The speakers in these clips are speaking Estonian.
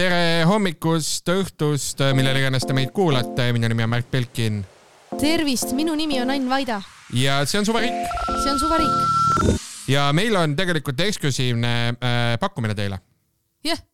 tere hommikust, õhtust, millal iganes te meid kuulate, minu nimi on Märt Belkin. tervist, minu nimi on Ain Vaida. ja see on Suvariik. see on Suvariik. ja meil on tegelikult eksklusiivne äh, pakkumine teile. jah yeah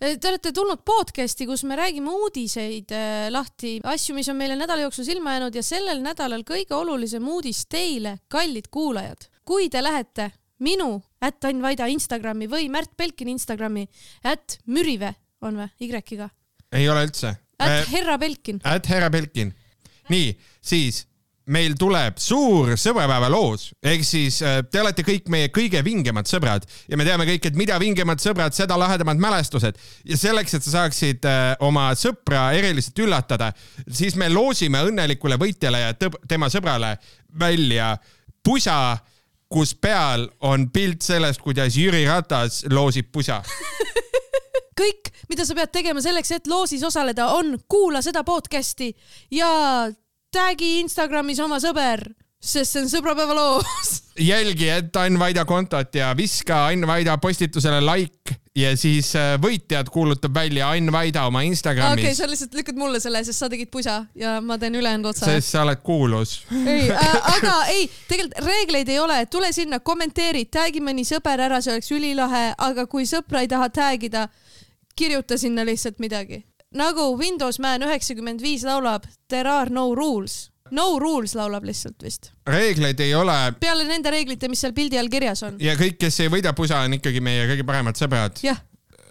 Te olete tulnud podcast'i, kus me räägime uudiseid äh, lahti, asju, mis on meile nädala jooksul silma jäänud ja sellel nädalal kõige olulisem uudis teile, kallid kuulajad. kui te lähete minu, ätt Ain Vaida Instagrami või Märt Belkini Instagrami, ätt Mürive on või, Y-ga? ei ole üldse. ätt äh, Herra Belkin. ätt Herra Belkin. nii, siis meil tuleb suur sõbrapäevaloos, ehk siis äh, te olete kõik meie kõige vingemad sõbrad ja me teame kõik, et mida vingemad sõbrad, seda lahedamad mälestused. ja selleks, et sa saaksid äh, oma sõpra eriliselt üllatada, siis me loosime õnnelikule võitjale ja tema sõbrale välja pusa kus peal on pilt sellest, kuidas Jüri Ratas loosib pusa kõik, mida sa pead tegema selleks, et loosis osaleda, on kuula seda podcast'i ja tag'i Instagramis oma sõber sest see on sõbrapäeva loos. jälgi, et Ain Vaida kontot ja viska Ain Vaida postitusele like ja siis äh, võitjad kuulutab välja Ain Vaida oma Instagramis. okei okay,, sa lihtsalt lükkad mulle selle, sest sa tegid pusa ja ma teen ülejäänud otsa. sest sa oled kuulus. ei äh,, aga ei, tegelikult reegleid ei ole, tule sinna, kommenteeri, tag'i mõni sõber ära, see oleks ülilahe, aga kui sõpra ei taha tag ida, kirjuta sinna lihtsalt midagi. nagu Windows Man üheksakümmend viis laulab There are no rules No rules laulab lihtsalt vist. reegleid ei ole. peale nende reeglite, mis seal pildi all kirjas on. ja kõik, kes ei võida pusa, on ikkagi meie kõige paremad sõbrad.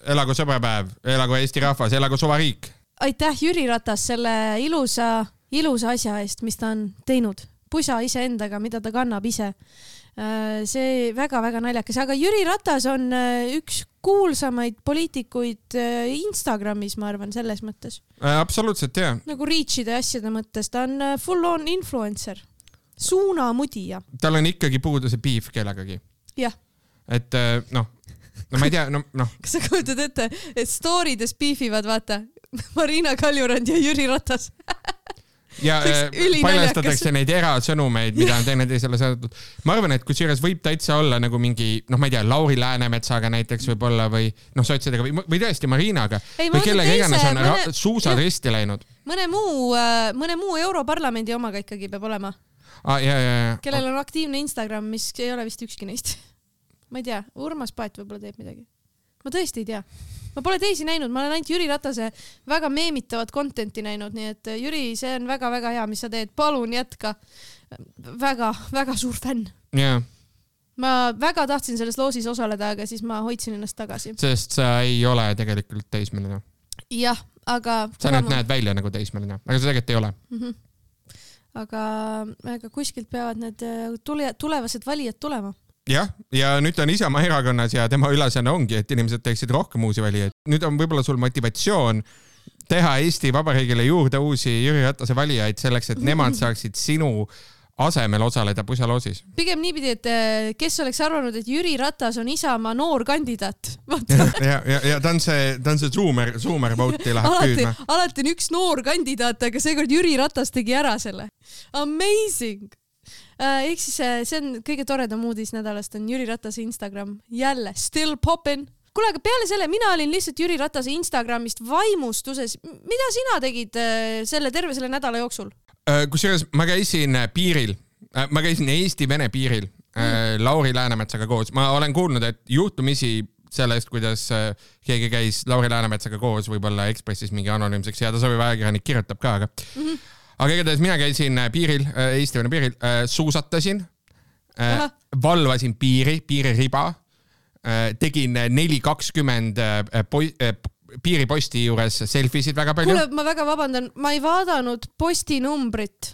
elagu sõbrapäev, elagu Eesti rahvas, elagu suvariik. aitäh, Jüri Ratas, selle ilusa, ilusa asja eest, mis ta on teinud. pusa iseendaga, mida ta kannab ise see väga-väga naljakas, aga Jüri Ratas on äh, üks kuulsamaid poliitikuid äh, Instagramis, ma arvan, selles mõttes. absoluutselt jah. nagu reach'ide asjade mõttes, ta on full on influencer, suunamudija. tal on ikkagi puudu see beef kellegagi. jah. et noh, no ma ei tea, no noh. kas sa kujutad ette, et story des beef ivad, vaata Marina Kaljurand ja Jüri Ratas ja äh, paljastatakse neid erasõnumeid, mida on teineteisele saadetud. ma arvan, et kusjuures võib täitsa olla nagu mingi noh, ma ei tea, Lauri Läänemetsaga näiteks võib-olla või noh, sotsidega või, või tõesti Marinaga ei, või kellega iganes on mõne, suusad risti läinud. mõne muu, äh, mõne muu Europarlamendi omaga ikkagi peab olema ah,. Kellel on aktiivne Instagram, mis ei ole vist ükski neist. ma ei tea, Urmas Paet võib-olla teeb midagi. Ma tõesti ei tea ma pole teisi näinud, ma olen ainult Jüri Ratase väga meemitavat content'i näinud, nii et äh, Jüri, see on väga-väga hea, mis sa teed, palun jätka väga,. väga-väga suur fänn. jaa ma väga tahtsin selles loosis osaleda, aga siis ma hoidsin ennast tagasi. sest sa ei ole tegelikult teismeline. jah, aga. sa nüüd ma... näed välja nagu teismeline, aga sa tegelikult ei ole mm. -hmm. aga, aga kuskilt peavad need äh, tule, tulevased valijad tulema jah, ja nüüd ta on Isamaa erakonnas ja tema ülesanne ongi, et inimesed teeksid rohkem uusi valijaid. nüüd on võib-olla sul motivatsioon teha Eesti Vabariigile juurde uusi Jüri Ratase valijaid selleks, et nemad saaksid sinu asemel osaleda pusaloosis. pigem niipidi, et eh, kes oleks arvanud, et Jüri Ratas on Isamaa noor kandidaat. ja, ja, ja ta on see, ta on see Zoomer, Zoomer vote'i läheb alati, püüdma. alati on üks noor kandidaat, aga seekord Jüri Ratas tegi ära selle. Amazing ehk siis äh, see on kõige toredam uudis nädalast on Jüri Ratase Instagram jälle still poppin kuule, aga peale selle, mina olin lihtsalt Jüri Ratase Instagramist vaimustuses. mida sina tegid äh, selle terve selle nädala jooksul? kusjuures ma käisin piiril, ma käisin Eesti-Vene piiril mm. Lauri Läänemetsaga koos, ma olen kuulnud, et juhtumisi sellest, kuidas keegi käis Lauri Läänemetsaga koos, võib-olla Ekspressis mingi anonüümseks ja tasaviiv ajakirjanik kirjutab ka, aga mm -hmm aga igatahes mina käisin äh, piiril, äh, Eesti-Vene piiril, äh, suusatasin, valvasin piiri, piiririba, tegin neli kakskümmend piiriposti juures selfisid väga palju. kuule, ma väga vabandan, ma ei vaadanud postinumbrit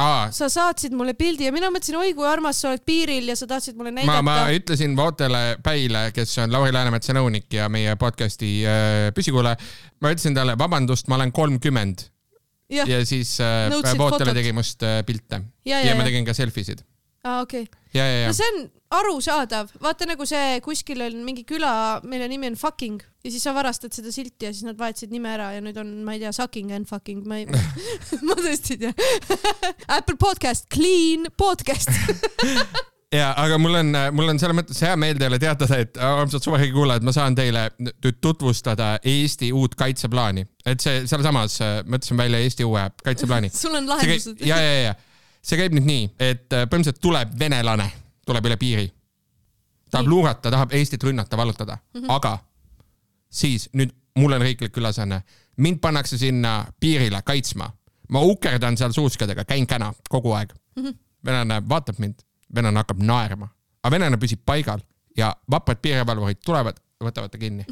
Aa. sa saatsid mulle pildi ja mina mõtlesin, oi kui armas sa oled piiril ja sa tahtsid mulle näidata. ma, ma ütlesin Vootele Päile, kes on Lauri Läänemetsa nõunik ja meie podcast'i äh, püsikuulaja, ma ütlesin talle, vabandust, ma olen kolmkümmend ja, ja siis äh, Vootele tegi must äh, pilte. Ja, ja, ja ma tegin ka selfie sid. aa, okei. Okay.. no see on arusaadav, vaata nagu see kuskil on mingi küla, mille nimi on Fucking. Ja siis sa varastad seda silti ja siis nad vahetasid nime ära ja nüüd on, ma ei tea, Sucking and Fucking, ma ei ma tõesti ei tea. Apple podcast, clean podcast ja aga mul on, mul on selles mõttes hea meel teile teatada, et armsad suvehigi kuulajad, ma saan teile nüüd tutvustada Eesti uut kaitseplaani, et see sealsamas mõtlesin välja Eesti uue kaitseplaani. sul on lahendused? ja, ja, ja see käib nüüd nii, et põhimõtteliselt tuleb venelane, tuleb üle piiri, tahab luurata, tahab Eestit rünnata, vallutada mm, -hmm. aga siis nüüd mul on riiklik ülesanne, mind pannakse sinna piirile kaitsma, ma ukerdan seal suuskadega, käin käna kogu aeg mm. -hmm. venelane vaatab mind, venelane hakkab naerma, aga venelane püsib paigal ja vaprad piirivalvurid tulevad, võtavad ta kinni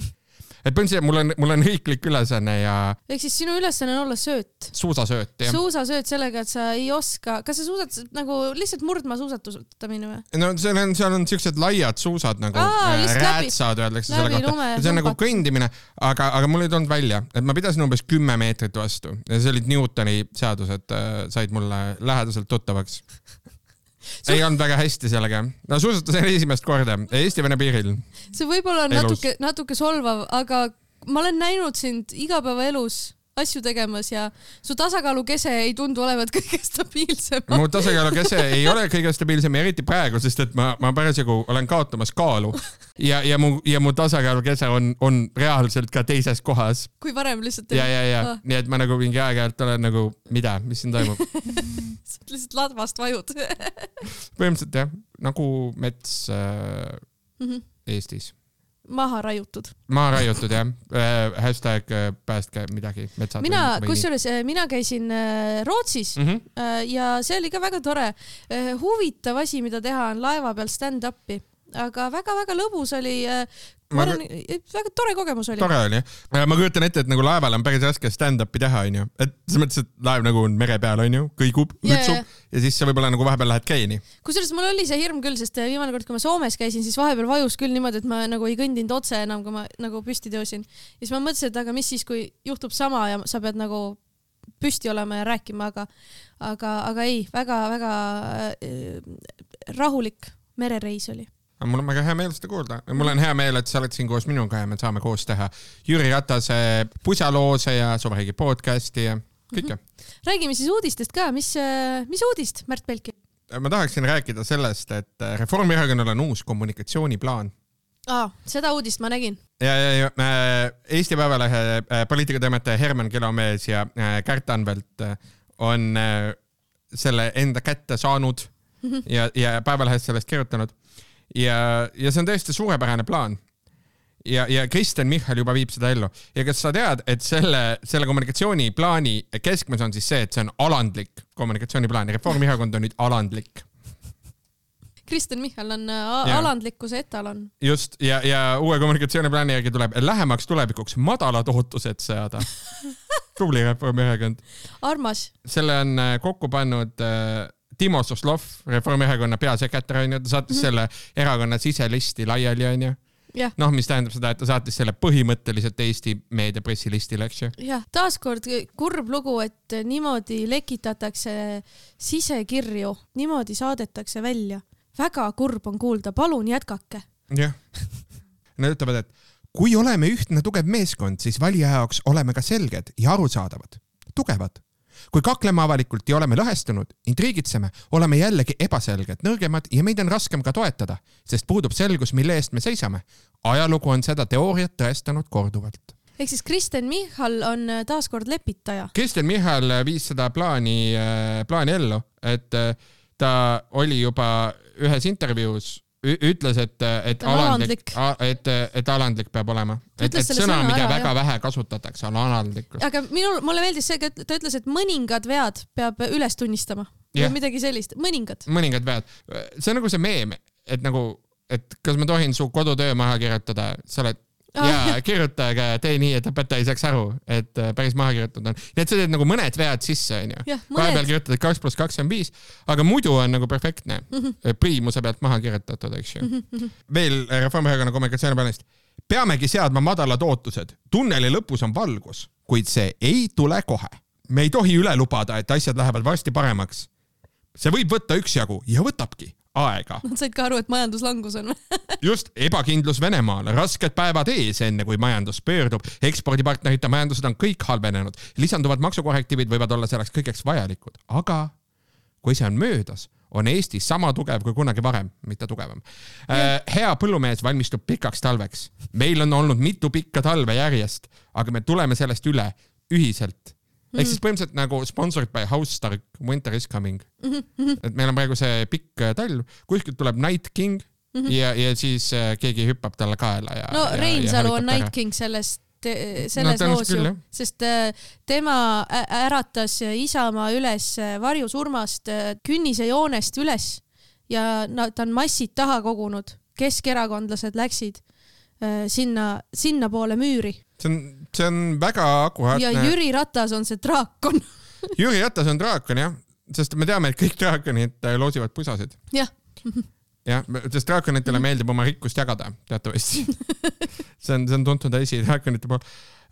et põhimõtteliselt mul on, mul on riiklik ülesanne ja. ehk siis sinu ülesanne on olla sööt. suusasööt, jah. suusasööt sellega, et sa ei oska, kas sa suusad nagu lihtsalt murdmaasuusatustamine või? no seal on, seal on siuksed laiad suusad nagu Aa, äh, räätsad öeldakse selle kohta. see on nagu kõndimine, aga, aga mul ei tulnud välja, et ma pidasin umbes kümme meetrit vastu ja see olid Newtoni seadused äh, said mulle lähedaselt tuttavaks ei olnud väga hästi sellega. no suusatasin esimest korda Eesti-Vene piiril. see võib olla natuke, natuke solvav, aga ma olen näinud sind igapäevaelus asju tegemas ja su tasakaalukese ei tundu olevat kõige stabiilsem. mu tasakaalukese ei ole kõige stabiilsem, eriti praegu, sest et ma, ma parasjagu olen kaotamas kaalu ja, ja mu, ja mu tasakaalukese on, on reaalselt ka teises kohas. kui varem lihtsalt. ja, ja, ja ah. nii et ma nagu mingi aeg-ajalt olen nagu, mida, mis siin toimub sa lihtsalt ladvast vajud põhimõtteliselt jah, nagu mets äh, mm -hmm. Eestis maha raiutud. maha raiutud jah äh,, hashtag äh, päästke midagi metsad. mina, kusjuures äh, mina käisin äh, Rootsis mm -hmm. ja see oli ka väga tore. huvitav asi, mida teha, on laeva peal stand-up'i aga väga-väga lõbus oli ma arvan, väga tore kogemus oli. tore oli jah. ma kujutan ette, et nagu laeval on päris raske stand-up'i teha, onju. et selles mõttes, et laev nagu on mere peal, onju, kõigub, yeah, yeah. ja siis sa võib-olla nagu vahepeal lähed kreeni. kusjuures mul oli see hirm küll, sest viimane kord, kui ma Soomes käisin, siis vahepeal vajus küll niimoodi, et ma nagu ei kõndinud otse enam, kui ma nagu püsti tõusin. ja siis ma mõtlesin, et aga mis siis, kui juhtub sama ja sa pead nagu püsti olema ja rääkima, aga, aga, aga ei väga,, väga-väga äh, rahulik merereis oli aga mul on väga hea meel seda kuulda. mul on hea meel, et sa oled siin koos minuga ja me saame koos teha Jüri Ratase pusaloose ja Suvariigi podcast'i ja kõike mm. -hmm. räägime siis uudistest ka, mis, mis uudist, Märt Belki? ma tahaksin rääkida sellest, et Reformierakonnal on uus kommunikatsiooniplaan. aa, seda uudist ma nägin. ja, ja, ja äh, Eesti Päevalehe äh, poliitikatoimetaja Herman Kelomees ja äh, Kärt Anvelt on selle enda kätte saanud -hmm. ja, ja Päevalehest sellest kirjutanud ja, ja see on tõesti suurepärane plaan. ja, ja Kristen Michal juba viib seda ellu ja kas sa tead, et selle, selle kommunikatsiooniplaani keskmes on siis see, et see on alandlik kommunikatsiooniplaan ja Reformierakond on nüüd alandlik Kristen Michal on äh, ja. alandlikkuse etalon. just ja, ja uue kommunikatsiooniplaani järgi tuleb lähemaks tulevikuks madalad ootused seada tubli Reformierakond. armas. selle on äh, kokku pannud äh, Timo Soslov, Reformierakonna peasekretär onju, ta saatis mm -hmm. selle erakonna siselisti laiali onju Yeah. noh, mis tähendab seda, et ta saatis selle põhimõtteliselt Eesti meedia pressilistile, eks ju. jah, taaskord kurb lugu, et niimoodi lekitatakse sisekirju, niimoodi saadetakse välja. väga kurb on kuulda, palun jätkake. jah, nad ütlevad, et kui oleme ühtne tugev meeskond, siis valija jaoks oleme ka selged ja arusaadavad, tugevad kui kakleme avalikult ja oleme lõhestunud, intriigitseme, oleme jällegi ebaselged, nõrgemad ja meid on raskem ka toetada, sest puudub selgus, mille eest me seisame. ajalugu on seda teooriat tõestanud korduvalt ehk siis Kristen Michal on äh, taaskord lepitaja. Kristen Michal äh, viis seda plaani, äh, plaani ellu, et ta oli juba ühes intervjuus ütles, et, et alandlik, et, et alandlik peab olema. et, et sõna, mida ära, väga jah. vähe kasutatakse, on alandlikkus. aga minul, mulle meeldis see, et ta ütles, et mõningad vead peab üles tunnistama yeah.. või midagi sellist, mõningad. mõningad vead. see on nagu see meem, et nagu, et kas ma tohin su kodutöö maha kirjutada, sa oled ja kirjutage, tee nii, et õpetaja ei saaks aru, et äh, päris maha kirjutatud on. nii et sa teed nagu mõned vead sisse, onju. vahepeal kirjutad kaks pluss kaks on viis, aga muidu on nagu perfektne mm. -hmm. priimuse pealt maha kirjutatud, eks ju mm. -hmm. veel Reformierakonna kommunikatsiooniplaanist. peamegi seadma madalad ootused. tunneli lõpus on valgus, kuid see ei tule kohe. me ei tohi üle lubada, et asjad lähevad varsti paremaks. see võib võtta üksjagu ja võtabki aega. Nad said ka aru, et majanduslangus on just, ebakindlus Venemaal, rasked päevad ees, enne kui majandus pöördub, ekspordipartnerite majandused on kõik halvenenud, lisanduvad maksukorrektiivid võivad olla selleks kõigeks vajalikud, aga kui see on möödas, on Eesti sama tugev kui kunagi varem, mitte tugevam. hea põllumees valmistub pikaks talveks. meil on olnud mitu pikka talve järjest, aga me tuleme sellest üle ühiselt mm. ehk siis põhimõtteliselt nagu sponsored by House Stark, Winter is coming mm. -hmm. et meil on praegu see pikk äh, talv, kuskilt tuleb Night King mm -hmm. ja, ja siis äh, keegi hüppab talle kaela ja. no Reinsalu on Night King sellest selles no, loos ju, sest äh, tema äratas Isamaa üles varjusurmast künnisejoonest üles ja no, ta on massid taha kogunud, keskerakondlased läksid sinna, sinnapoole müüri. See on see on väga akuraatne. ja Jüri Ratas on see draakon. Jüri Ratas on draakon jah, sest me teame, et kõik draakonid äh, loosivad pusasid. jah. Jah, sest draakonitele meeldib oma rikkust jagada teatavasti. See on, see on tuntud asi draakonite puhul.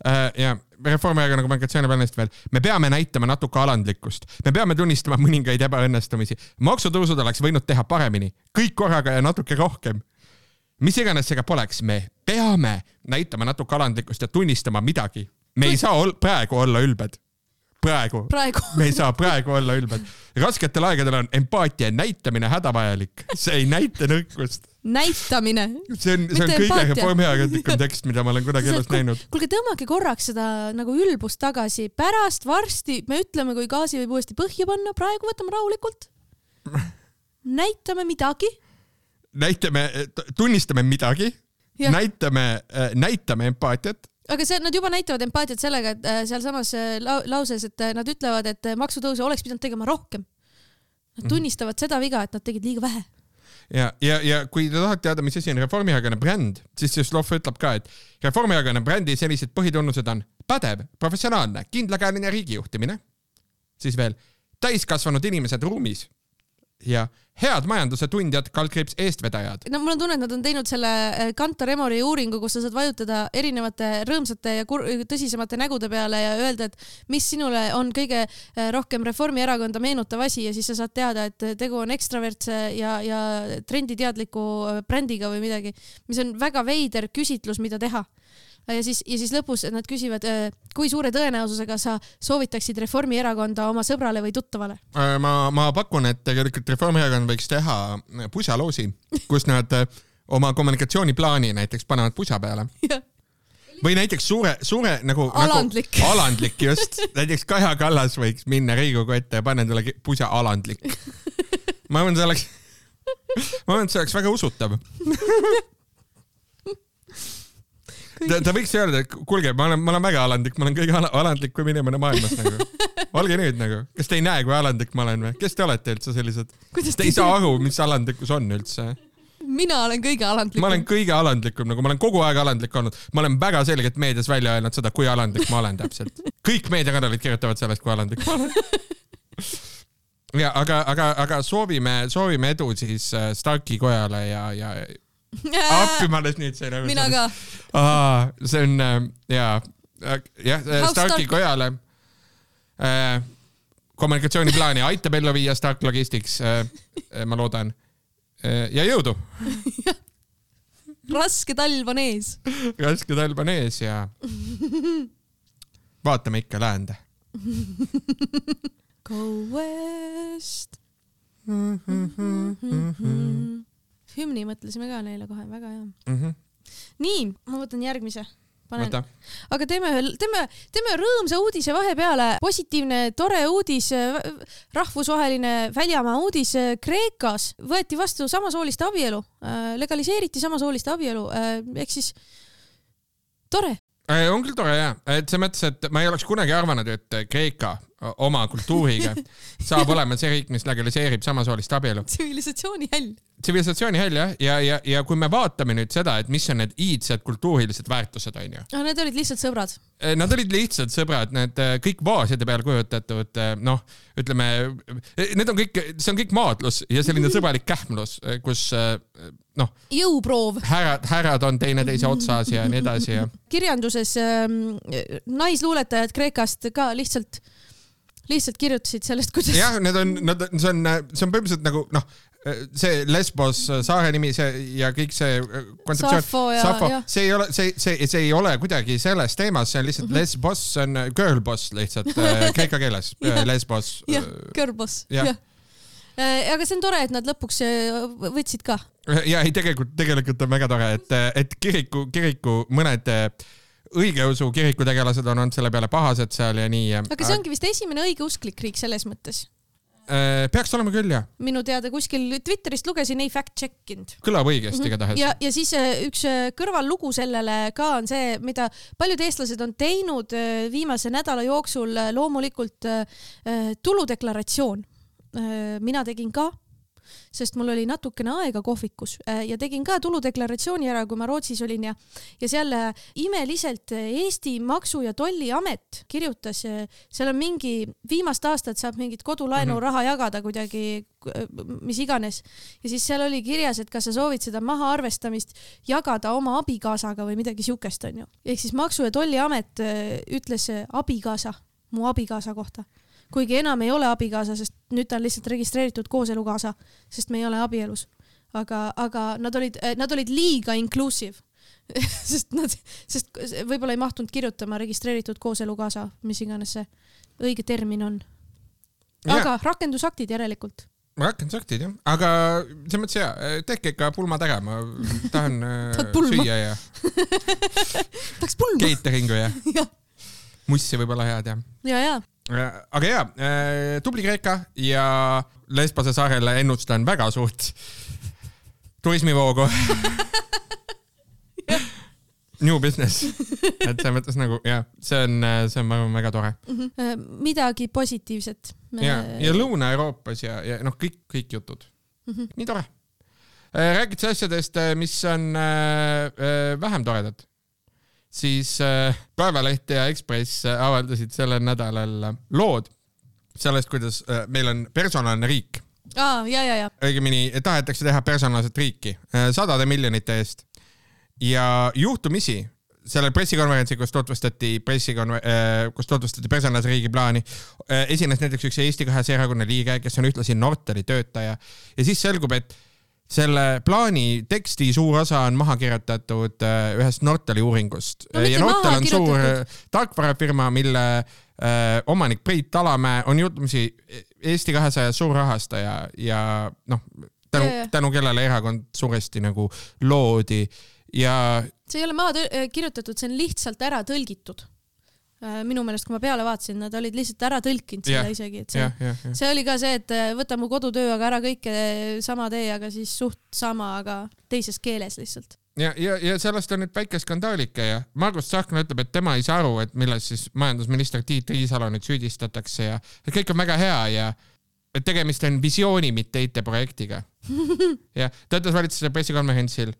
Uh,. ja Reformierakonna kommunikatsiooniplaanist veel, me peame näitama natuke alandlikkust, me peame tunnistama mõningaid ebaõnnestumisi, maksutõusud oleks võinud teha paremini, kõik korraga ja natuke rohkem mis iganes see ka poleks, me peame näitama natuke alandlikkust ja tunnistama midagi. me ei saa ol praegu olla ülbed. praegu, praegu. me ei saa praegu olla ülbed. rasketel aegadel on empaatia näitamine hädavajalik, see ei näita nõrkust. näitamine. see on, see on kõige reformierakondlikum tekst, mida ma olen kunagi elus näinud. kuulge, tõmmake korraks seda nagu ülbust tagasi, pärast varsti me ütleme, kui gaasi võib uuesti põhja panna, praegu võtame rahulikult. näitame midagi näitame, tunnistame midagi, näitame, äh, näitame empaatiat aga see, nad juba näitavad empaatiat sellega, et äh, sealsamas äh, lauses, et nad ütlevad, et maksutõuse oleks pidanud tegema rohkem. Nad mhm. tunnistavad seda viga, et nad tegid liiga vähe. ja, ja, ja kui te tahate teada, mis asi on Reformierakonna bränd, siis Suslov ütleb ka, et Reformierakonna brändi sellised põhitunnused on pädev, professionaalne, kindlakäeline riigijuhtimine, siis veel täiskasvanud inimesed ruumis ja head majanduse tundjad, kaldkriips eestvedajad. no mul on tunne, et nad on teinud selle äh, Kantar Emori uuringu, kus sa saad vajutada erinevate rõõmsate ja tõsisemate nägude peale ja öelda, et mis sinule on kõige äh, rohkem Reformierakonda meenutav asi ja siis sa saad teada, et tegu on ekstravertse ja, ja trenditeadliku äh, brändiga või midagi, mis on väga veider küsitlus, mida teha ja siis, ja siis lõpus nad küsivad, äh, kui suure tõenäosusega sa soovitaksid Reformierakonda oma sõbrale või tuttavale? Äh, ma, ma pakun, et tegelikult Reformierakond võiks teha pusaloosi, kus nad äh, oma kommunikatsiooniplaani näiteks panevad pusa peale. Või näiteks suure, suure nagu alandlik nagu,, alandlik. just, näiteks Kaja Kallas võiks minna Riigikogu ette ja panna talle pusa alandlik. ma arvan, see oleks, ma arvan, et see oleks väga usutav ta, ta võiks öelda, et kuulge, ma olen, ma olen väga alandlik, ma olen kõige alandlikum inimene maailmas nagu. olge nüüd nagu, kas te ei näe, kui alandlik ma olen või? kes te olete üldse sellised? Te ei saa aru, mis alandlikkus on üldse? mina olen kõige alandlikum. ma olen kõige alandlikum, nagu ma olen kogu aeg alandlik olnud. ma olen väga selgelt meedias välja öelnud seda, kui alandlik ma olen täpselt. kõik meediakanalid kirjutavad sellest, kui alandlik ma olen ja aga, aga, aga soovime, soovime edu siis äh, Starki kojale ja, ja appi ma alles nüüd sain aru. mina ka. see on äh, ja, äh, jah, äh, Starki kojale äh, kommunikatsiooniplaani aitab ellu viia Stark Logistics äh,, ma loodan äh,. ja jõudu raske talv on ees. raske talv on ees ja vaatame ikka läände. Go west mm. -hmm, mm -hmm hümni mõtlesime ka neile kohe, väga hea mm. -hmm. nii, ma võtan järgmise panen. aga teeme, teeme, teeme rõõmsa uudise vahepeale. positiivne, tore uudis, rahvusvaheline väljamaa uudis. Kreekas võeti vastu samasooliste abielu, legaliseeriti samasooliste abielu, ehk siis tore. on küll tore ja, et selles mõttes, et ma ei oleks kunagi arvanud, et Kreeka oma kultuuriga saab olema see riik, mis legaliseerib samasoolist abielu. tsivilisatsiooni häll. Tsivilisatsiooni häll jah, ja, ja, ja kui me vaatame nüüd seda, et mis on need iidsed kultuurilised väärtused, onju. no need olid lihtsalt sõbrad. Eh, nad olid lihtsalt sõbrad, need eh, kõik vaaside peal kujutatud, eh, noh, ütleme, need on kõik, see on kõik maadlus ja selline sõbralik kähmlus, kus noh. jõuproov. härrad, härrad on teineteise otsas ja nii edasi ja. kirjanduses ähm, naisluuletajad Kreekast ka lihtsalt lihtsalt kirjutasid sellest, kuidas. jah, need on, nad, see on, see on põhimõtteliselt nagu noh, see Lesbos saare nimi, see ja kõik see äh, kontseptsioon. Safo, see ei ole, see, see, see ei ole kuidagi selles teemas, see on lihtsalt mm -hmm. Lesbos, see on girl boss lihtsalt äh, kreeka keeles Lesbos. jah, girl boss, jah aga see on tore, et nad lõpuks äh, võtsid ka. ja ei, tegelikult, tegelikult on väga tore, et, et kiriku, kiriku mõned õigeusu kiriku tegelased on olnud selle peale pahased seal ja nii. aga see ongi vist esimene õigeusklik riik selles mõttes Äh, peaks olema küll, jah. minu teada kuskil Twitterist lugesin, ei fact check inud. kõlab õigesti mm -hmm. igatahes. ja, ja siis äh, üks äh, kõrvallugu sellele ka on see, mida paljud eestlased on teinud viimase nädala jooksul, loomulikult tuludeklaratsioon. mina tegin ka sest mul oli natukene aega kohvikus äh, ja tegin ka tuludeklaratsiooni ära, kui ma Rootsis olin ja, ja seal äh, imeliselt äh, Eesti Maksu- ja Tolliamet kirjutas, seal on mingi, viimast aastat saab mingit kodulaenuraha mhm. jagada kuidagi, mis iganes. ja siis seal oli kirjas, et kas sa soovid seda mahaarvestamist jagada oma abikaasaga või midagi siukest, onju. ehk siis Maksu- ja Tolliamet ütles abikaasa, mu abikaasa kohta kuigi enam ei ole abikaasa, sest nüüd ta on lihtsalt registreeritud kooselukaasa, sest me ei ole abielus. aga, aga nad olid, nad olid liiga inclusive sest nad, sest võib-olla ei mahtunud kirjutama registreeritud kooselukaasa, mis iganes see õige termin on. aga ja. rakendusaktid järelikult rakendusaktid jah, aga selles mõttes ja, tehke ikka pulmad ära, ma tahan äh, süüa ja tahaks pulma. Cateringu ja, ja. mussi võib-olla head ja. ja, ja aga jaa, äh, tubli Kreeka ja Lesbose saarele ennustan väga suurt turismivoogu New business, et selles mõttes nagu jah, see on, see on, ma arvan, väga tore mm. -hmm. midagi positiivset Me.... ja, ja Lõuna-Euroopas ja, ja noh, kõik, kõik jutud mm. -hmm. nii tore. räägid asjadest, mis on äh, vähem toredad siis äh, Päevaleht ja Ekspress äh, avaldasid sellel nädalal äh, lood sellest, kuidas meil on personaalne riik. aa, ja, ja, ja. õigemini tahetakse teha personaalset riiki sadade miljonite eest. ja juhtumisi sellel pressikonverentsil, kus tutvustati pressikonver-, kus tutvustati personaalse riigi plaani, esines näiteks üks Eesti kahesaja erakonna liige, kes on ühtlasi Nortali töötaja ja siis selgub, et selle plaani teksti suur osa on maha kirjutatud äh, ühest Nortali uuringust no,. ja Nortal on suur äh, tarkvarafirma, mille äh, omanik Priit Talamäe on juhtumisi Eesti kahesaja suur rahastaja ja noh, tänu, tänu kellele erakond suuresti nagu loodi ja. see ei ole maha kirjutatud, see on lihtsalt ära tõlgitud minu meelest, kui ma peale vaatasin, nad olid lihtsalt ära tõlkinud yeah. isegi, et see yeah,, yeah, yeah. see oli ka see, et äh, võta mu kodutöö, aga ära kõike sama tee, aga siis suht sama, aga teises keeles lihtsalt. ja, ja, ja sellest on nüüd väike skandaalike ja Margus Tsahkna ütleb, et tema ei saa aru, et milles siis majandusminister Tiit Riisalo nüüd süüdistatakse ja et kõik on väga hea ja et tegemist on visiooni, mitte IT-projektiga. jah, ta ütles valitsuse pressikonverentsil.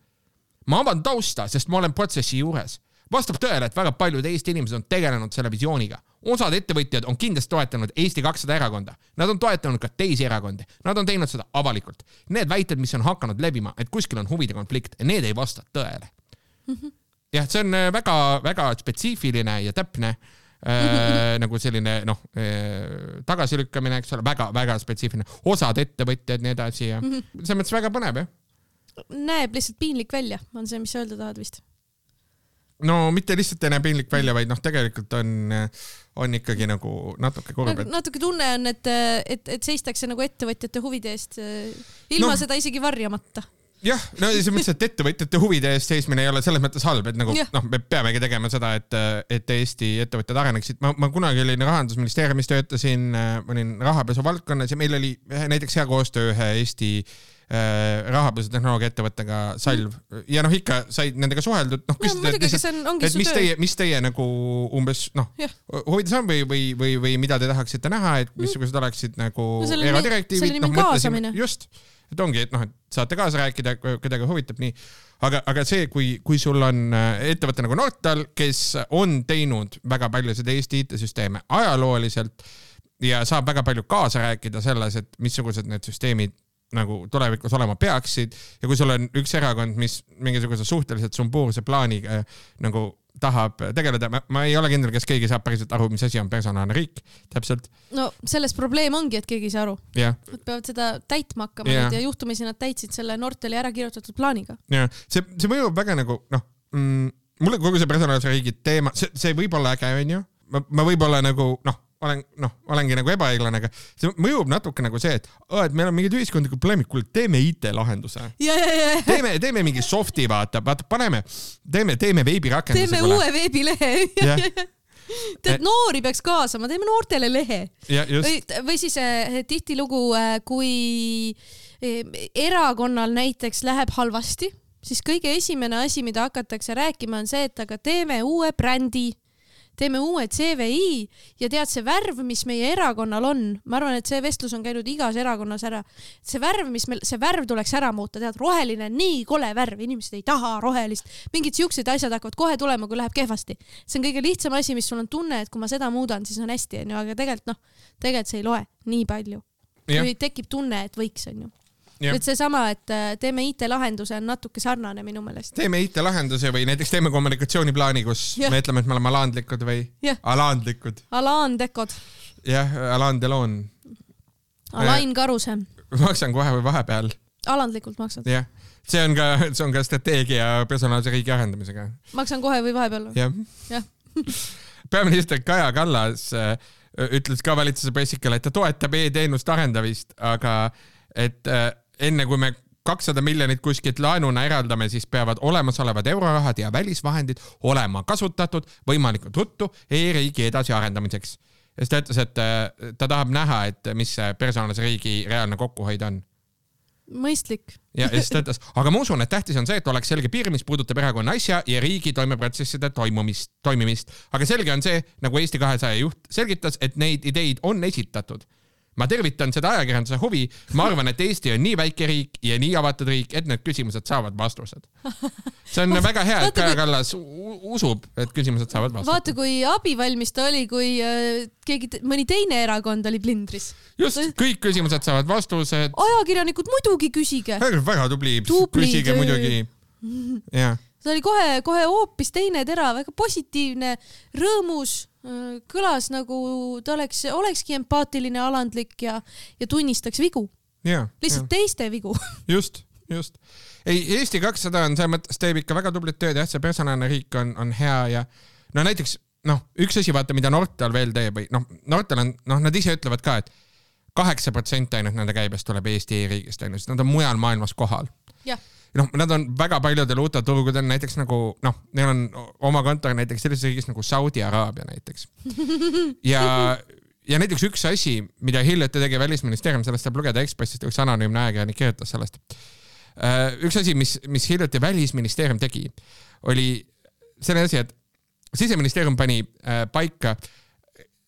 ma avan tausta, sest ma olen protsessi juures vastab tõele, et väga paljud Eesti inimesed on tegelenud selle visiooniga. osad ettevõtjad on kindlasti toetanud Eesti kakssada erakonda, nad on toetanud ka teisi erakondi, nad on teinud seda avalikult. Need väited, mis on hakanud levima, et kuskil on huvide konflikt, need ei vasta tõele mm. -hmm. jah, see on väga-väga äh, spetsiifiline ja täpne Äh, nagu selline noh äh, tagasilükkamine, eks ole, väga-väga spetsiifiline, osad ettevõtjad, nii edasi ja mm -hmm. selles mõttes väga põnev jah. näeb lihtsalt piinlik välja, on see, mis sa öelda tahad vist no mitte lihtsalt ei näe piinlik välja, vaid noh, tegelikult on, on ikkagi nagu natuke kurb et.... natuke tunne on, et, et, et seistakse nagu ettevõtjate huvide eest ilma no, seda isegi varjamata jah, no selles mõttes, et ettevõtjate huvide eest seismine ei ole selles mõttes halb, et nagu noh, me peamegi tegema seda, et, et Eesti ettevõtted areneksid. ma, ma kunagi olin rahandusministeeriumis, töötasin, ma olin rahapesu valdkonnas ja meil oli näiteks hea koostöö ühe Eesti Äh, rahapesutehnoloogia ettevõttega Salv. ja noh, ikka said nendega suheldud, noh küsida, et, et, et mis teie, mis teie nagu umbes noh, huvides on või, või, või, või mida te tahaksite näha, et missugused oleksid nagu no, eradirektiivid, noh mõtlesime just, et ongi, et noh, et saate kaasa rääkida, kedagi huvitab nii, aga, aga see, kui, kui sul on äh, ettevõte nagu Nortal, kes on teinud väga paljusid Eesti IT-süsteeme ajalooliselt ja saab väga palju kaasa rääkida selles, et missugused need süsteemid nagu tulevikus olema peaksid ja kui sul on üks erakond, mis mingisuguse suhteliselt sumbuurse plaaniga äh, nagu tahab tegeleda, ma ei ole kindel, kas keegi saab päriselt aru, mis asi on personaalne riik täpselt. no selles probleem ongi, et keegi ei saa aru yeah.. Nad peavad seda täitma hakkama yeah. ja juhtumisi nad täitsid selle Nortali ära kirjutatud plaaniga. jah, see, see mõjub väga nagu noh mm,, mulle kogu see personaalse riigi teema, see, see võib olla äge, onju. ma, ma võib-olla nagu noh olen noh, olengi nagu ebaõiglane, aga see mõjub natuke nagu see, et, et meil on mingid ühiskondlikud probleemid, kuule teeme IT-lahenduse. ja, ja, ja teeme, teeme mingi soft'i, vaata, vaata, paneme, teeme, teeme veebirakenduse. teeme uue veebilehe. Jah. tead, noori peaks kaasama, teeme noortele lehe. või, või siis äh, tihtilugu, kui äh, erakonnal näiteks läheb halvasti, siis kõige esimene asi, mida hakatakse rääkima, on see, et aga teeme uue brändi, teeme uue CVI ja tead, see värv, mis meie erakonnal on, ma arvan, et see vestlus on käinud igas erakonnas ära, see värv, mis meil, see värv tuleks ära muuta, tead, roheline nii kole värv, inimesed ei taha rohelist, mingid siuksed asjad hakkavad kohe tulema, kui läheb kehvasti. see on kõige lihtsam asi, mis sul on tunne, et kui ma seda muudan, siis on hästi, onju, aga tegelikult noh, tegelikult see ei loe nii palju. kui tekib tunne, et võiks, onju. Et seesama, et äh, teeme IT-lahenduse on natuke sarnane minu meelest. teeme IT-lahenduse või näiteks teeme kommunikatsiooniplaani, kus Jah. me ütleme, et me oleme alandlikud või Jah. alandlikud. Alaan Dekod, jah, Alain Delon, Alain Karuse, maksan kohe või vahepeal, alandlikult maksad. jah. see on ka, see on ka strateegia personaalse riigi arendamisega, maksan kohe või vahepeal jah Jah. peaminister Kaja Kallas äh, ütles ka valitsuse pressikale, et ta toetab e-teenuste arendamist, aga et äh, enne kui me kakssada miljonit kuskilt laenuna eraldame, siis peavad olemasolevad eurorahad ja välisvahendid olema kasutatud võimalikult ruttu e-riigi edasiarendamiseks. ja siis ta ütles, et äh, ta tahab näha, et mis see personaalse riigi reaalne kokkuhoid on mõistlik. ja, ja siis ta ütles, aga ma usun, et tähtis on see, et oleks selge piir, mis puudutab erakonna asja ja riigi toimeprotsesside toimumist, toimimist. aga selge on see, nagu Eesti kahesaja juht selgitas, et neid ideid on esitatud. Ma tervitan seda ajakirjanduse huvi, ma arvan, et Eesti on nii väike riik ja nii avatud riik, et need küsimused saavad vastused. see on väga hea, et vaata, Kaja Kallas usub, et küsimused saavad vaata, vastatud. kui abivalmis ta oli, kui äh, keegi, mõni teine erakond oli plindris. just, kõik küsimused saavad vastused. ajakirjanikud, muidugi küsige. väga tubli, Tubli küsige töö. muidugi. jah ta oli kohe, kohe hoopis teine tera, väga positiivne, rõõmus, kõlas nagu ta oleks, olekski empaatiline, alandlik ja, ja tunnistaks vigu, ja, lihtsalt teiste vigu. just, just. ei, Eesti kakssada on selles mõttes teeb ikka väga tublit tööd jah, see personaalne riik on, on hea ja no näiteks noh, üks asi, vaata, mida Nortal veel teeb või noh, Nortal on, noh, nad ise ütlevad ka et kaheksa protsenti ainult nende käibest tuleb Eesti e-riigist onju, sest nad on mujal maailmas kohal. jah, noh, nad on väga paljudel uutel turgudel näiteks nagu noh, neil on oma kontor näiteks sellises riigis nagu Saudi Araabia näiteks. ja, ja näiteks üks asi, mida hiljuti tegi välisministeerium, sellest saab lugeda Ekspressist, üks anonüümne ajakirjanik kirjutas sellest. üks asi, mis, mis hiljuti välisministeerium tegi, oli selline asi, et siseministeerium pani äh, paika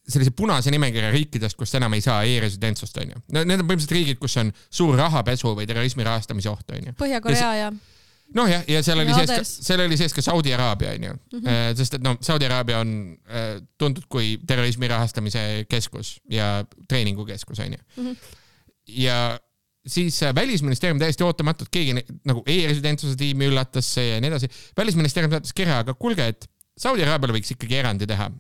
sellise punase nimekirja riikidest, kust enam ei saa e-residentsust, onju. Need on põhimõtteliselt riigid, kus on suur rahapesu või terrorismi rahastamise oht, onju Põhja-Korea ja noh, jah, ja seal oli Ja sees seal oli sees ka Saudi Araabia onju mm, -hmm. sest et noh, Saudi Araabia on äh, tuntud kui terrorismi rahastamise keskus ja treeningukeskus onju mm. -hmm. ja siis äh, välisministeerium täiesti ootamatult, keegi nagu e-residentsuse tiimi üllatas see ja nii edasi. välisministeerium saatis kirja, aga kuulge, et Saudi Araabiale võiks ikkagi erandi teha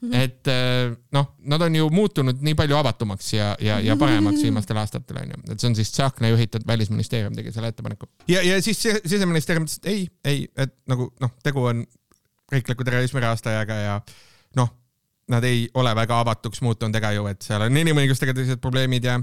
mm. -hmm. et äh, noh, nad on ju muutunud nii palju avatumaks ja, ja, ja paremaks viimastel aastatel onju, et see on siis Tsahkna juhitud välisministeerium tegi selle ettepaneku. ja, ja siis si- siseministeerium ütles, et ei, ei, et nagu noh, tegu on riikliku terrorismi rahastajaga ja noh, nad ei ole väga avatuks muutunud ega ju, et seal on inimõigustega tõsised probleemid ja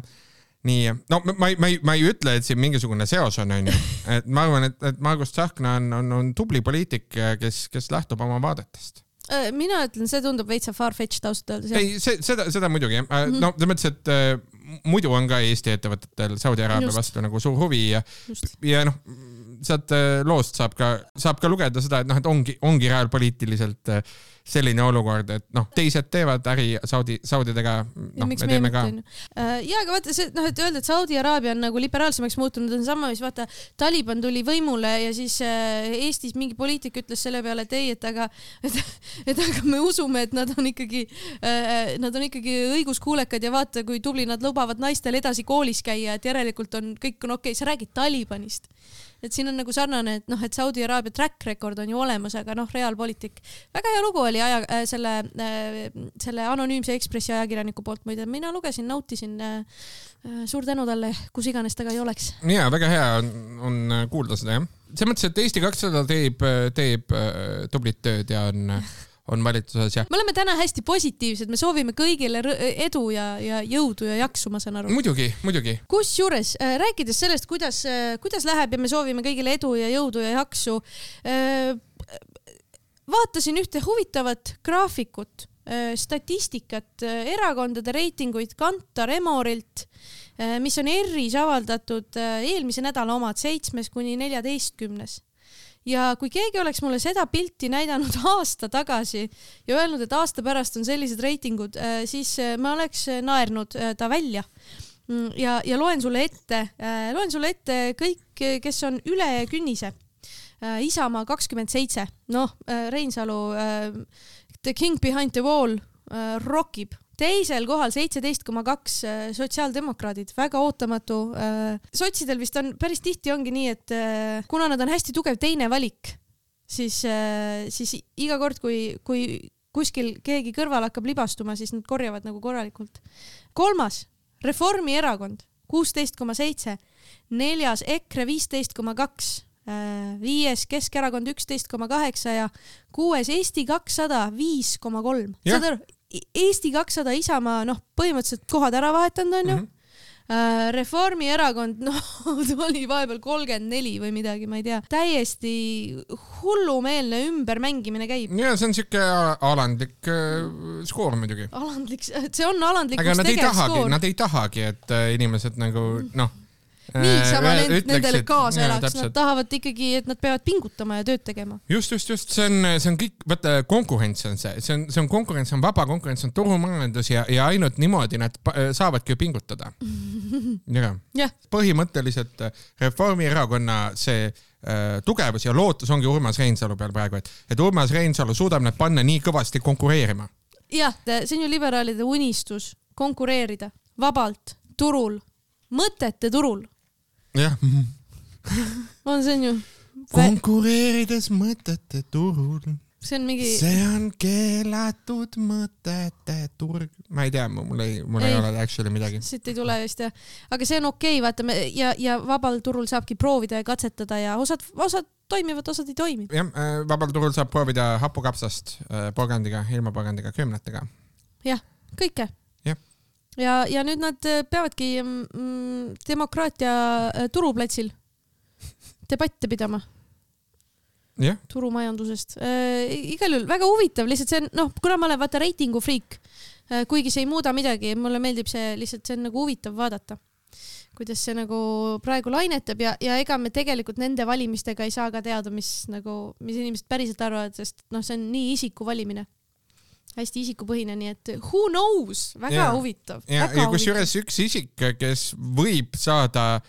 nii, no ma- ma ei, ma ei, ma ei ütle, et siin mingisugune seos on, onju, et ma arvan, et, et Margus Tsahkna on, on, on tubli poliitik, kes, kes lähtub oma vaadetest. Äh, mina ütlen, see tundub veitsa far-fetched ausalt öeldes ei, see, seda, seda muidugi mm -hmm., no selles mõttes, et äh, muidu on ka Eesti ettevõtetel Saudi Araabia vastu nagu suur huvi ja, ja noh, sealt äh, loost saab ka, saab ka lugeda seda, et noh, et ongi, ongi reaalpoliitiliselt äh, selline olukord, et noh, teised teevad äri Saudi, Saudidega, ja noh, ja aga vaata see noh, et öelda, et Saudi Araabia on nagu liberaalsemaks muutunud, on sama, mis vaata Taliban tuli võimule ja siis äh, Eestis mingi poliitik ütles selle peale, et ei, et aga, et, et aga me usume, et nad on ikkagi äh,, nad on ikkagi õiguskuulekad ja vaata, kui tubli nad lubavad naistel edasi koolis käia, et järelikult on kõik on okei. Okay., sa räägid Talibanist et siin on nagu sarnane, et noh, et Saudi Araabia track record on ju olemas, aga noh, reaalpoliitik. väga hea lugu oli aja äh,, selle äh,, selle anonüümse Ekspressi ajakirjaniku poolt muide, mina lugesin, nautisin äh,. Äh, suur tänu talle, kus iganes ta ka ei oleks. ja väga hea on, on kuulda seda jah. selles mõttes, et Eesti kakssada teeb, teeb äh, tublit tööd ja on, on valitsuses ja me oleme täna hästi positiivsed, me soovime kõigile edu ja, ja jõudu ja jaksu, ma saan aru. muidugi, muidugi. kusjuures äh, rääkides sellest, kuidas, kuidas läheb ja me soovime kõigile edu ja jõudu ja jaksu äh,, vaatasin ühte huvitavat graafikut, statistikat, erakondade reitinguid Kantar Emorilt, mis on ERR-is avaldatud äh, eelmise nädala omad, seitsmes kuni neljateistkümnes ja kui keegi oleks mulle seda pilti näidanud aasta tagasi ja öelnud, et aasta pärast on sellised reitingud, siis äh, ma oleks äh, naernud äh, ta välja. ja, ja loen sulle ette, loen sulle ette kõik, kes on üle künnise. Isamaa kakskümmend seitse, noh, Reinsalu, The King Behind the Wall äh, rokib teisel kohal seitseteist koma kaks sotsiaaldemokraadid, väga ootamatu. sotsidel vist on päris tihti ongi nii, et äh, kuna nad on hästi tugev teine valik, siis, siis iga kord, kui, kui kuskil keegi kõrval hakkab libastuma, siis nad korjavad nagu korralikult. kolmas, Reformierakond kuusteist koma seitse, neljas EKRE viisteist koma kaks, viies Keskerakond üksteist koma kaheksa ja kuues Eesti kakssada viis koma kolm. Saad aru, Eesti kakssada Isamaa, noh, põhimõtteliselt kohad ära vahetanud onju mm. -hmm. Reformierakond, noh, oli vahepeal kolmkümmend neli või midagi, ma ei tea, täiesti hullumeelne ümbermängimine käib. ja see on siuke alandlik äh, skoor muidugi. alandlik, see on alandlik. aga nad ei tahagi, nad ei tahagi, et äh, inimesed nagu noh. Niisama nend- nendele kaasa elaks, nad tahavad ikkagi, et nad peavad pingutama ja tööd tegema. just, just, just see on, see on kõik, vaata konkurents on see, see on, see on konkurents, on vaba konkurents, on turumajandus ja, ja ainult niimoodi nad saavadki pingutada. jah Jah., põhimõtteliselt äh, Reformierakonna see äh, tugevus ja lootus ongi Urmas Reinsalu peal praegu, et, et Urmas Reinsalu suudab nad panna nii kõvasti konkureerima. jah, see on ju liberaalide unistus, konkureerida vabalt turul, mõtete turul. Jah, on, see on ju, konkureerides mõtete turul, see on mingi, see on keelatud mõtete turg. ma ei tea, mul ei, mul ei, Ei. ole actually midagi. siit ei tule vist jah, aga see on okei okay,, vaata me ja, ja vabal turul saabki proovida ja katsetada ja osad, osad toimivad, osad ei toimi. jah, vabal turul saab proovida hapukapsast äh, porgandiga, ilma porgandiga, köömnatega. kõike. Ja, ja nüüd nad äh, peavadki mm, demokraatia äh, turuplatsil debatte pidama. Jah, turumajandusest. Äh,. igal juhul väga huvitav, lihtsalt see on noh, kuna ma olen vaata reitingu friik äh,, kuigi see ei muuda midagi, mulle meeldib see lihtsalt, see on nagu huvitav vaadata, kuidas see nagu praegu lainetab ja, ja ega me tegelikult nende valimistega ei saa ka teada, mis nagu, mis inimesed päriselt arvavad, sest noh, see on nii isiku valimine, hästi isikupõhine, nii et who knows, väga Jaa. huvitav. ja, ja kusjuures üks isik, kes võib saada,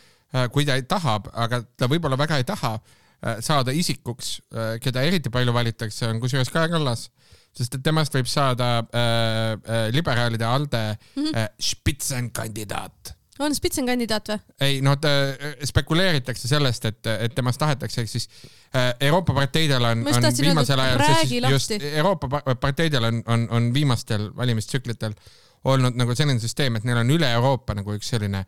kui ta tahab, aga ta võib-olla väga ei taha äh, saada isikuks, keda eriti palju valitakse, on kusjuures Kaja Kallas, sest et temast võib saada äh, äh, liberaalide ALDE Mhm. äh, spitsenkandidaat on spitsenkandidaat või? ei no ta äh, spekuleeritakse sellest, et, et temast tahetakse, ehk siis äh, Euroopa parteidel on, on viimasel ajal, just. Euroopa pa- parteidel on, on, on viimastel valimistsüklitel olnud nagu selline süsteem, et neil on üle Euroopa nagu üks selline,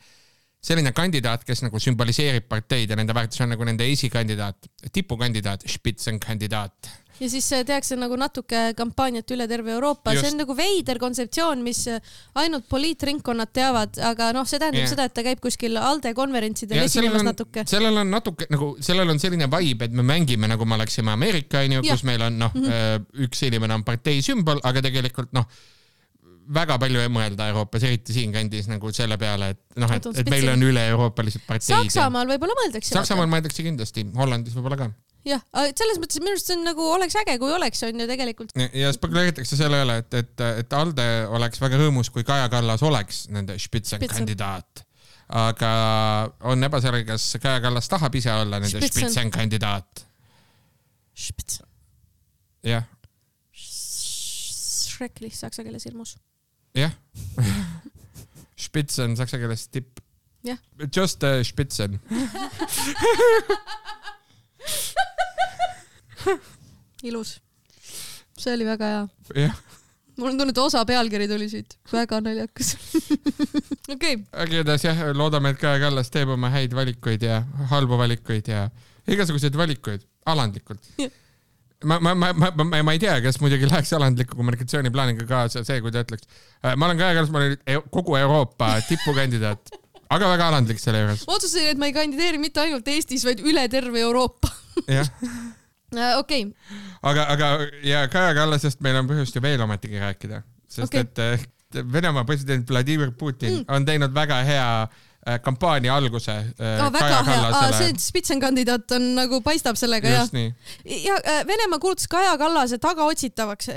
selline kandidaat, kes nagu sümboliseerib parteid ja nende väärtus on nagu nende esikandidaat, tipukandidaat, spitsenkandidaat. Ja siis äh, tehakse nagu natuke kampaaniat üle terve Euroopa, see on nagu veider kontseptsioon, mis äh, ainult poliitringkonnad teavad, aga noh, see tähendab yeah. seda, et ta käib kuskil ALDE konverentsidel esinemas natuke. sellel on natuke nagu, sellel on selline vibe, et me mängime nagu me oleksime Ameerika onju, kus meil on noh mm -hmm., üks inimene on partei sümbol, aga tegelikult noh, väga palju ei mõelda Euroopas, eriti siinkandis nagu selle peale, et noh, et Et meil on üle-euroopalised parteid. Saksamaal võib-olla mõeldakse. Saksamaal mõeldakse kindlasti, Hollandis võib-olla ka. jah, selles mõttes minu arust see on nagu oleks äge, kui oleks on ju tegelikult. ja spekuleeritakse selle üle, et, et, et ALDE oleks väga rõõmus, kui Kaja Kallas oleks nende spitsenkandidaat. aga on ebaselge, kas Kaja Kallas tahab ise olla nende Spitzen. spitsenkandidaat. jah, Schrecklich saksa keeles hirmus. jah. Spitzen saksa keeles tipp. Jah. Just uh, Spitzen. ilus. see oli väga hea. jah, mul on tunne, et osa pealkiri tuli siit, väga naljakas. okei, igatahes jah, loodame, et Kaja Kallas teeb oma häid valikuid ja halbu valikuid ja igasuguseid valikuid alandlikult Jah. ma, ma, ma, ma, ma, ma ei tea, kas muidugi läheks alandliku kommunikatsiooniplaaniga kaasa see, kui ta ütleks, ma olen Kaja Kallas, ma olen eu- kogu Euroopa tipukandidaat, aga väga alandlik selle juures. ma otsustasin, et ma ei kandideeri mitte ainult Eestis, vaid üle terve Euroopa. jah, okei, aga, aga ja Kaja Kallasest meil on põhjust ju veel ometigi rääkida, sest okay. et eh, Venemaa president Vladimir Putin mm. on teinud väga hea eh, kampaania alguse oh, väga hea, see. spitsenkandidaat on nagu paistab sellega just. ja äh, Venemaa kuulutas Kaja Kallase tagaotsitavaks.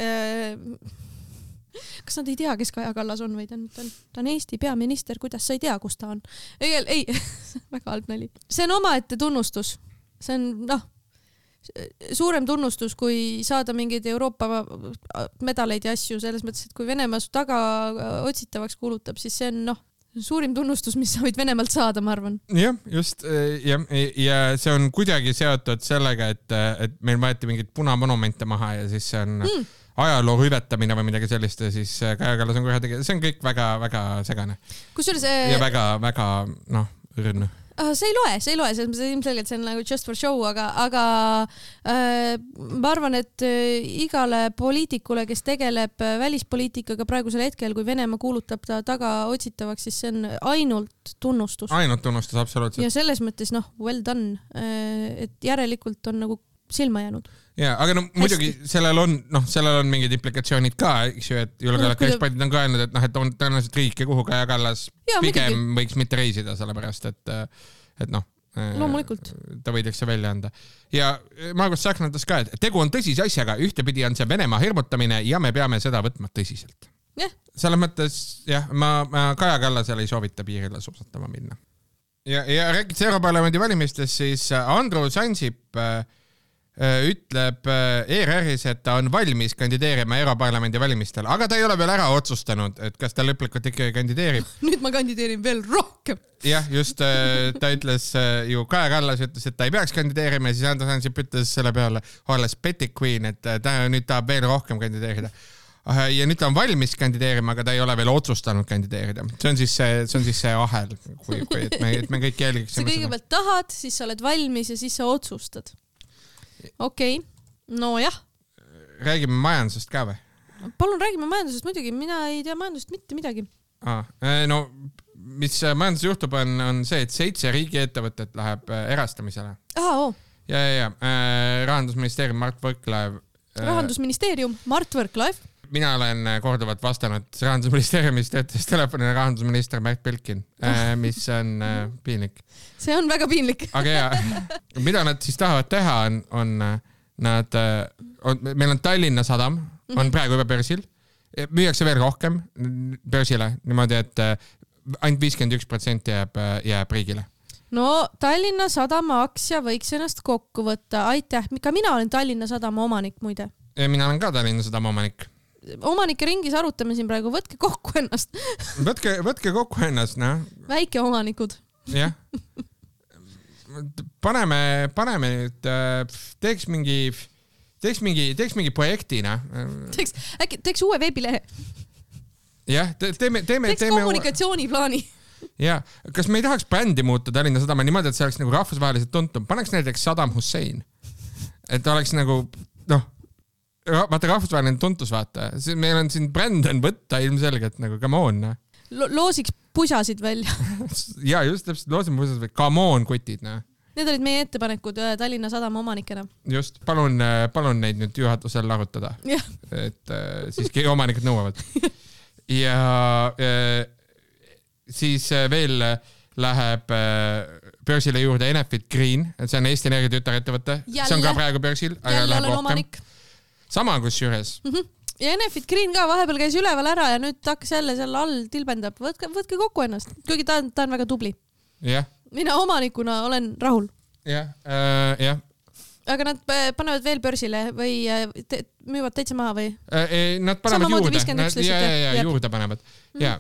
kas nad ei tea, kes Kaja Kallas on või ta on, ta on, ta on Eesti peaminister, kuidas sa ei tea, kus ta on? ei, ei, väga halb nali. see on omaette tunnustus. see on noh, suurem tunnustus, kui saada mingeid Euroopa medaleid ja asju, selles mõttes, et kui Venemaa su tagaotsitavaks kuulutab, siis see on noh, suurim tunnustus, mis sa võid Venemaalt saada, ma arvan. jah, just eh, jah, ja see on kuidagi seotud sellega, et, et meil võeti mingeid punamonumente maha ja siis see on mm. ajaloo hüvetamine või midagi sellist ja siis Kaja Kallas on kurjategija, see on kõik väga-väga segane kusjuures ja äh, väga-väga noh, õrn. Ah, see ei loe, see ei loe, selles mõttes ilmselgelt see on nagu just for show, aga, aga äh, ma arvan, et äh, igale poliitikule, kes tegeleb äh, välispoliitikaga praegusel hetkel, kui Venemaa kuulutab ta tagaotsitavaks, siis see on ainult tunnustus. ainult tunnustus, absoluutselt. ja selles mõttes noh, well done, et järelikult on nagu silma jäänud. ja, aga no muidugi sellel on, noh, sellel on mingid implikatsioonid ka, eks ju, et julgeolekueksperdid on ka öelnud, et noh, et on tõenäoliselt riike, kuhu Kaja Kallas Jaa, pigem muidugi. võiks mitte reisida, sellepärast et, et noh. Loomulikult. ta võidakse välja anda ja Margus Tsahkna ütles ka, et tegu on tõsise asjaga, ühtepidi on see Venemaa hirmutamine ja me peame seda võtma tõsiselt. selles mõttes jah, ma, ma Kaja Kallasele ei soovita piirile suusatama minna. ja, ja rääkides Europarlamendi valimistest, siis Andrus Ansip äh, äh, ütleb äh, ERR-is, et ta on valmis kandideerima Europarlamendi valimistel, aga ta ei ole veel ära otsustanud, et kas ta lõplikult ikkagi kandideerib. nüüd ma kandideerin veel rohkem. jah, just äh, ta ütles äh, ju, Kaja Kallas ütles, et ta ei peaks kandideerima ja siis Andrus Ansip ütles selle peale, olles petty queen, et äh, ta nüüd tahab veel rohkem kandideerida. ja nüüd ta on valmis kandideerima, aga ta ei ole veel otsustanud kandideerida. see on siis see, see on siis see ahel, kui, kui, et me, et me kõik sa jälgiksime seda. kõigepealt tahad, siis sa oled valmis ja siis sa otsustad. Okei okay., nojah räägime majandusest ka või? palun räägime majandusest muidugi, mina ei tea majandusest mitte midagi. no mis äh, majanduses juhtub, on, on see, et seitse riigiettevõtet läheb äh, erastamisele oo, ja, ja, ja rahandusministeerium Mart Võrklaev rahandusministeerium, Mart Võrklaev. Mina olen äh, korduvalt vastanud rahandusministeeriumis töötas telefonina rahandusminister Märt Belkin, mis on äh, piinlik. see on väga piinlik. aga ja, mida nad siis tahavad teha, on, on äh, nad, on, meil on Tallinna Sadam, on praegu juba börsil, müüakse veel rohkem börsile niimoodi, et äh, ainult viiskümmend üks protsenti jääb, jääb riigile. no Tallinna Sadama aktsia võiks ennast kokku võtta, aitäh, ka mina olen Tallinna Sadama omanik muide. mina olen ka Tallinna Sadama omanik. Omanike ringis arutame siin praegu, võtke kokku ennast, võtke, võtke kokku ennast, noh, väikeomanikud. jah. paneme, paneme nüüd, teeks mingi, teeks mingi, teeks mingi projekti, noh. teeks, äkki teeks uue veebilehe, jah, teeme, teeme, teeks kommunikatsiooniplaani. ja, kas me ei tahaks brändi muuta Tallinna Sadama niimoodi, et see oleks nagu rahvusvaheliselt tuntum, paneks näiteks Saddam Hussein. et oleks nagu vaata rahvusvaheline tuntus, vaata, meil on siin bränd on võtta ilmselgelt nagu come on. loosiks pusasid välja. ja just täpselt, loosime põõsas või come on kutid, noh. Need olid meie ettepanekud äh, Tallinna Sadama omanikena. just, palun, palun neid nüüd juhatusel arutada, et äh, siiski omanikud nõuavad. ja äh, siis äh, veel läheb äh, börsile juurde Enefit Green, et see on Eesti Energia tütarettevõte, see on ka praegu börsil, aga läheb rohkem. Sama kusjuures, ja Enefit Green ka vahepeal käis üleval ära ja nüüd hakkas jälle seal all tilbendab, võtke, võtke kokku ennast, kuigi ta on, ta on väga tubli. mina omanikuna olen rahul, jah, jah. aga nad äh, panevad veel börsile või äh, te, müüvad täitsa maha või? Nad panevad Samamoodi juurde, 51 ja, ja, ja jah. juurde panevad ja,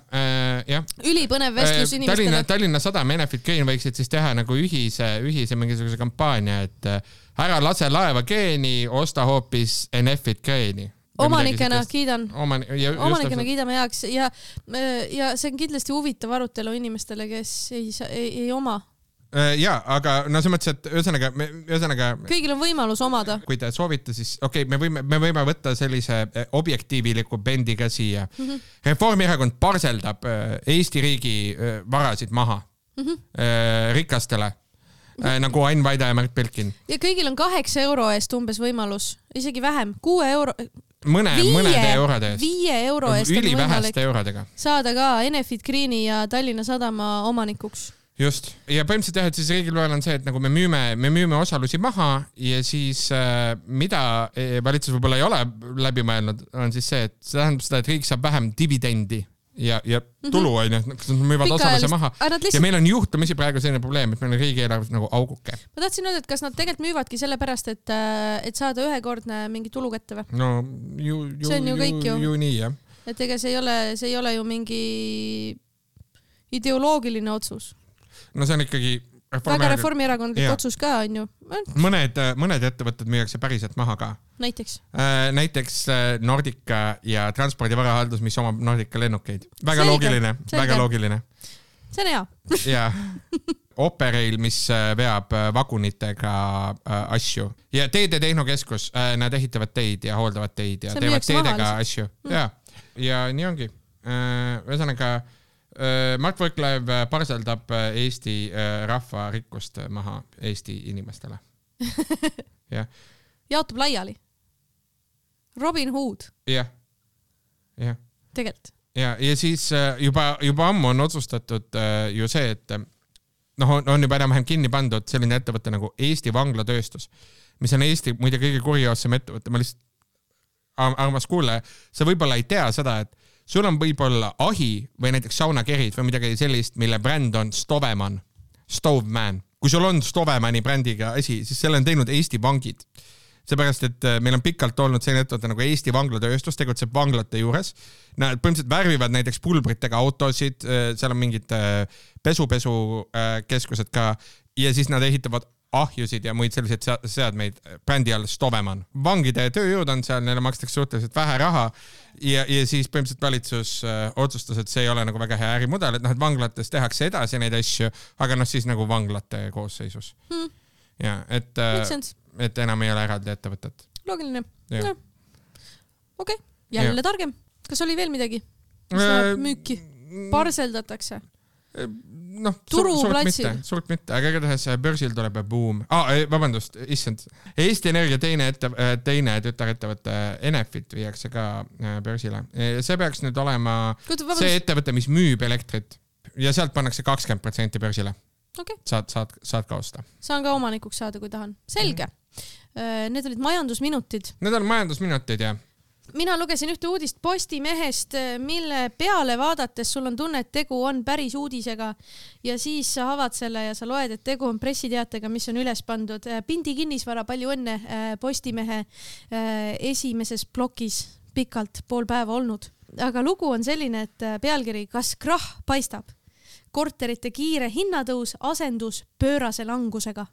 jah. ülipõnev vestlus Äh, Tallinna, inimestele. Tallinna Sadam ja Enefit Green võiksid siis teha nagu ühise, ühise mingisuguse kampaania, et äh, ära lase laeva geeni, osta hoopis Enefit Greeni. omanikena kiidan, omanikena kiidame heaks ja, ja see on kindlasti huvitav arutelu inimestele, kes ei saa, ei, oma Äh, ja, aga no selles mõttes, et ühesõnaga, ühesõnaga. kõigil on võimalus omada. kui te soovite, siis okei okay,, me võime, me võime võtta sellise eh, objektiiviliku bendi ka siia mm. -hmm. Reformierakond parseldab eh, Eesti riigi varasid maha mm -hmm. rikastele. Nagu Ain Vaida ja Märt Belkin. ja kõigil on kaheksa euro eest umbes võimalus, isegi vähem, kuue euro mõne, mõnede eurode eest. viie euro eest üliväheste eurodega. saada ka Enefit Greeni ja Tallinna Sadama omanikuks just ja põhimõtteliselt jah, et siis riigil plaan on see, et nagu me müüme, me müüme osalusi maha ja siis äh, mida e, valitsus võib-olla ei ole läbi mõelnud, on siis see, et see tähendab seda, et riik saab vähem dividendi ja, ja tulu onju mm -hmm., nad müüvad osaluse maha lihtsalt... ja meil on juhtumisi praegu selline probleem, et meil on riigieelarves nagu auguke. ma tahtsin öelda, et kas nad tegelikult müüvadki sellepärast, et, äh, et saada ühekordne mingi tulu kätte või? no ju, ju, ju, kõik ju, ju nii jah. et ega see ei ole, see ei ole ju mingi ideoloogiline otsus no see on ikkagi väga reformierakondlik otsus ka onju. mõned, mõned ettevõtted müüakse päriselt maha ka. näiteks äh,? näiteks äh, Nordica ja Transpordi Varahaldus, mis omab Nordica lennukeid. väga selge, loogiline, väga loogiline. see on hea. ja Operail, mis äh, veab äh, vagunitega äh, asju ja Teede Tehnokeskus äh,, nad ehitavad teid ja hooldavad teid ja teevad teedega asju mm. ja, ja nii ongi äh,. ühesõnaga äh, Äh, Mart Võrklaev äh, parseldab äh, Eesti rahva rikkust maha Eesti inimestele. jah. jaotab laiali. Robin Hood. jah, jah. tegelikult. ja, ja siis juba, juba ammu on otsustatud ju see, et noh, on juba enam-vähem kinni pandud selline ettevõte nagu Eesti Vanglatööstus, mis on Eesti muide kõige kurioossem ettevõte, ma lihtsalt, armas kuulaja, sa võib-olla ei tea seda, et sul on võib-olla ahi või näiteks saunakerid või midagi sellist, mille bränd on Stoveman, Stoveman. kui sul on Stovemani brändiga asi, siis selle on teinud Eesti vangid. seepärast, et äh, meil on pikalt olnud selline ettevõte nagu Eesti Vanglatööstus, tegutseb vanglate juures. Nad põhimõtteliselt värvivad näiteks pulbritega autosid, äh, seal on mingid äh, pesupesukeskused ka ja siis nad ehitavad ahjusid ja muid selliseid seadmeid brändi all Stoveman. vangide tööjõud on seal, neile makstakse suhteliselt vähe raha ja, ja siis põhimõtteliselt valitsus äh, otsustas, et see ei ole nagu väga hea ärimudel, et noh, et vanglates tehakse edasi neid asju, aga noh, siis nagu vanglate koosseisus hmm.. ja et, äh, et enam ei ole eraldi ettevõtet. loogiline. okei okay., jälle ja. targem. kas oli veel midagi, mis äh, läheb müüki? parseldatakse? Noh, suurt mitte, suurt mitte, aga igatahes äh, börsil tuleb buum ah,. vabandust, issand. Eesti Energia teine ette, äh, teine tütarettevõte Enefit viiakse ka börsile. see peaks nüüd olema Kutu, see ettevõte, mis müüb elektrit ja sealt pannakse kakskümmend protsenti börsile okay.. saad, saad, saad ka osta. saan ka omanikuks saada, kui tahan. selge mm. -hmm. Need olid majandusminutid. Need on majandusminutid, jah mina lugesin ühte uudist Postimehest, mille peale vaadates sul on tunne, et tegu on päris uudisega ja siis sa avad selle ja sa loed, et tegu on pressiteatega, mis on üles pandud. Pindi kinnisvara, palju õnne äh, Postimehe esimeses plokis pikalt pool päeva olnud, aga lugu on selline, et pealkiri Kas krahh paistab? korterite kiire hinnatõus asendus pöörase langusega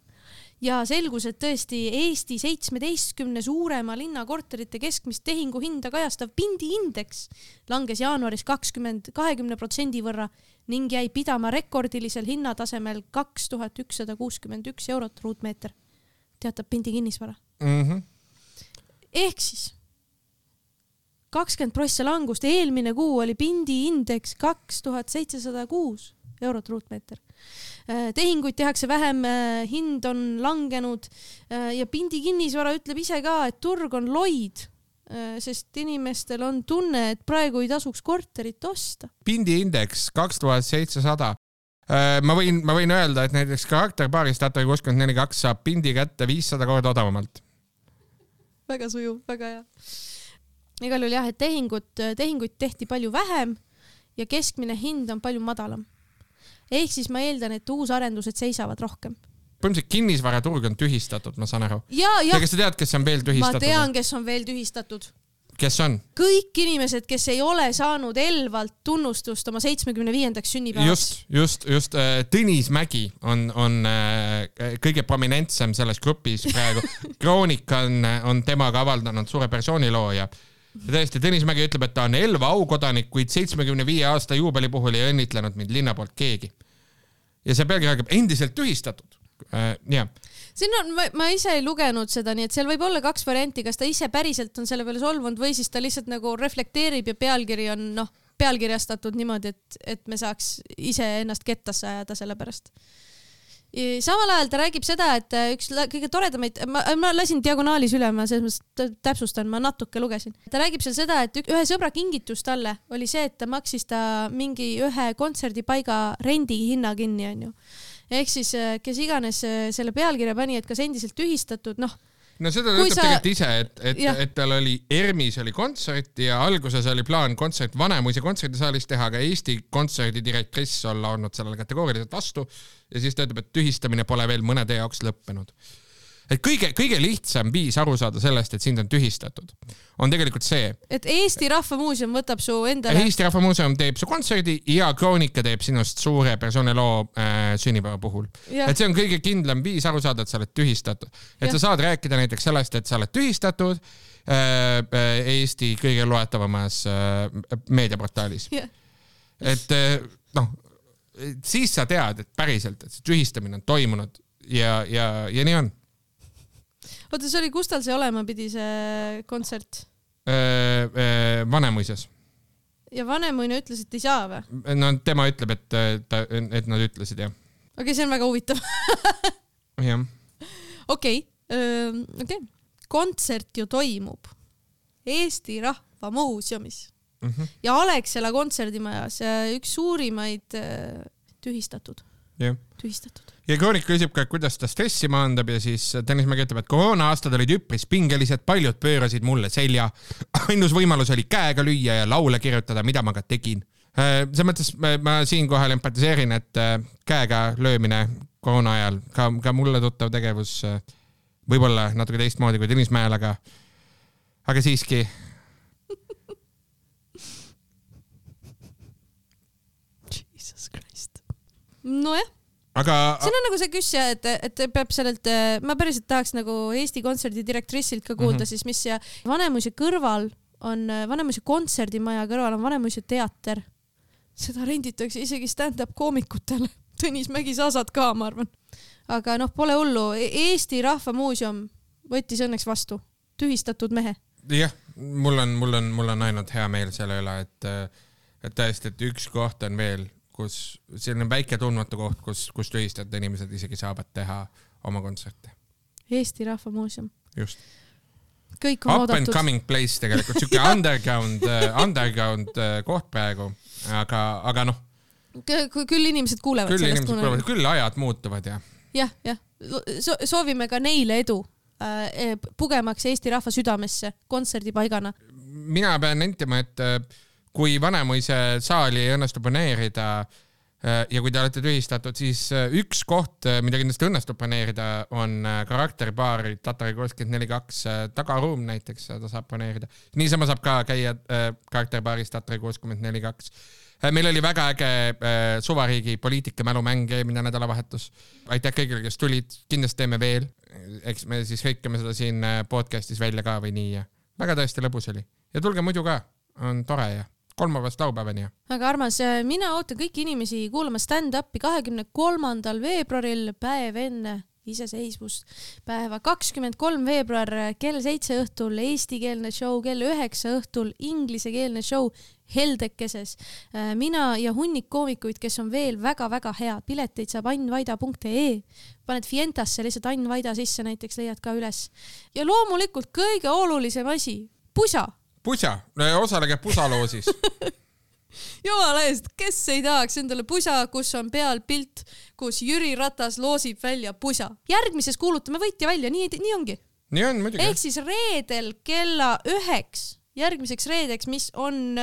ja selgus, et tõesti Eesti seitsmeteistkümne suurema linna korterite keskmist tehinguhinda kajastav pindiindeks langes jaanuaris kakskümmend, kahekümne protsendi võrra ning jäi pidama rekordilisel hinnatasemel kaks tuhat ükssada kuuskümmend üks eurot ruutmeeter, teatab Pindi kinnisvara mm. -hmm. ehk siis kakskümmend prossa langust, eelmine kuu oli pindiindeks kaks tuhat seitsesada kuus eurot ruutmeeter tehinguid tehakse vähem, äh, hind on langenud äh, ja Pindi kinnisvara ütleb ise ka, et turg on loid, sest inimestel on tunne, et praegu ei tasuks korterit osta. Pindi indeks kaks tuhat seitsesada ma võin, ma võin öelda, et näiteks karakterpaaris Tatra kuuskümmend neli kaks saab pindi kätte viissada korda odavamalt. väga sujuv, väga hea. igal juhul jah, et tehingut, tehinguid tehti palju vähem ja keskmine hind on palju madalam ehk siis ma eeldan, et uusarendused seisavad rohkem põhimõtteliselt kinnisvaraturg on tühistatud, ma saan aru. ja, ja. kas sa tead, kes on veel tühistatud? ma tean, kes on veel tühistatud. kes on? kõik inimesed, kes ei ole saanud Elvalt tunnustust oma seitsmekümne viiendaks sünnipäevaks. just, just, just äh, Tõnis Mägi on, on äh, kõige prominentsem selles grupis praegu. Kroonika on, on temaga avaldanud suure persooniloo ja ja tõesti, Tõnis Mägi ütleb, et ta on Elva aukodanik, kuid seitsmekümne viie aasta juubeli puhul ei õnnitlenud mind linna poolt keegi. ja see pealkiri algab endiselt tühistatud äh,. jah siin on, ma ise ei lugenud seda, nii et seal võib olla kaks varianti, kas ta ise päriselt on selle peale solvunud või siis ta lihtsalt nagu reflekteerib ja pealkiri on noh, pealkirjastatud niimoodi, et, et me saaks iseennast kettasse ajada selle pärast samal ajal ta räägib seda, et äh, üks kõige toredamaid, ma, ma lasin diagonaalis üle, ma selles mõttes täpsustan, ma natuke lugesin. ta räägib seal seda, et ühe sõbra kingitus talle oli see, et ta maksis ta mingi ühe kontserdipaiga rendihinna kinni, onju ehk siis äh, kes iganes äh, selle pealkirja pani, et kas endiselt tühistatud, noh no seda ta ütleb sa... tegelikult ise, et, et, et tal oli ERMis oli kontsert ja alguses oli plaan kontsert Vanemuise kontserdisaalis teha, aga Eesti Kontserdi direktriss olla olnud sellele kategooriliselt vastu ja siis ta ütleb, et tühistamine pole veel mõnede jaoks lõppenud et kõige, kõige lihtsam viis aru saada sellest, et sind on tühistatud, on tegelikult see. et Eesti Rahva Muuseum võtab su endale. Eesti Rahva Muuseum teeb su kontserdi ja Kroonika teeb sinust suure persooniloo äh, sünnipäeva puhul. et see on kõige kindlam viis aru saada, et sa oled tühistatud. et ja. sa saad rääkida näiteks sellest, et sa oled tühistatud äh, äh Eesti kõige loetavamas äh, meediaportaalis. et äh, noh, siis sa tead, et päriselt, et see tühistamine on toimunud ja, ja, ja nii on oota, see oli, kus tal see olema pidi, see kontsert? Äh, äh, Vanemuises. ja Vanemuine ütles, et ei saa või? no tema ütleb, et ta, et nad ütlesid jah. okei okay,, see on väga huvitav jah. okei, okei, kontsert ju toimub Eesti Rahva Muuseumis mm -hmm. ja Alexela kontserdimajas, üks suurimaid tühistatud yeah., tühistatud ja Kroonik küsib ka, kuidas ta stressi maandab ja siis Tõnis Mägi ütleb, et koroona-aastad olid üpris pingelised, paljud pöörasid mulle selja. ainus võimalus oli käega lüüa ja laule kirjutada, mida ma ka tegin. Äh, selles mõttes ma siinkohal empatiseerin, et äh, käega löömine koroona ajal ka, ka mulle tuttav tegevus, äh, võib-olla natuke teistmoodi kui Tõnis Mäel, aga, aga siiski nojah aga. siin on nagu see küsija, et, et peab sellelt, ma päriselt tahaks nagu Eesti Kontserdi direktrissilt ka kuulda mm -hmm. siis, mis ja Vanemuise kõrval on, Vanemuise kontserdimaja kõrval on Vanemuise teater. seda renditakse isegi stand-up koomikutele. Tõnis Mägi, sa saad ka, ma arvan. aga noh, pole hullu, e-, Eesti Rahva Muuseum võttis õnneks vastu tühistatud mehe. jah, mul on, mul on, mul on ainult hea meel selle üle, et, et tõesti, et üks koht on veel kus selline väike tundmatu koht, kus, kus tühistatud inimesed isegi saavad teha oma kontserte. Eesti Rahva Muuseum. just. kõik on Up oodatud. and coming place tegelikult, siuke underground uh, underground uh, koht praegu, aga, aga noh. küll inimesed kuulevad küll sellest. küll inimesed kuulevad, küll ajad muutuvad ja. jah, jah so, soovime ka neile edu äh, pugemaks Eesti rahva südamesse kontserdipaigana. mina pean nentima, et äh, kui Vanemuise saali ei õnnestu planeerida äh, ja kui te olete tühistatud, siis äh, üks koht, äh, mida kindlasti õnnestub planeerida, on karakteribaari Tatari kuuskümmend neli kaks tagaruum näiteks, seda saab planeerida. niisama saab ka käia karakteribaaris Tatari kuuskümmend neli kaks meil oli väga äge suvariigi poliitika mälumäng eelmine nädalavahetus. aitäh kõigile, kes tulid, kindlasti teeme veel. eks me siis hõikame seda siin podcast'is välja ka või nii ja väga tõesti lõbus oli ja tulge muidu ka, on tore ja kolmapäevast laupäevani. väga armas, mina ootan kõiki inimesi kuulama stand-up'i kahekümne kolmandal veebruaril, päev enne iseseisvust päeva, kakskümmend kolm veebruar kell seitse õhtul eestikeelne show, kell üheksa õhtul inglisekeelne show Heldekeses. mina ja hunnik koomikuid, kes on veel väga-väga head, pileteid saab annvaida.ee, paned Fientasse lihtsalt Ann Vaida sisse näiteks, leiad ka üles. ja loomulikult kõige olulisem asi, pusa pusa, osalege pusaloosis jumala eest, kes ei tahaks endale pusa, kus on peal pilt, kus Jüri Ratas loosib välja pusa. järgmises kuulutame võitja välja, nii, nii ongi. nii on muidugi. ehk siis reedel kella üheks, järgmiseks reedeks, mis on,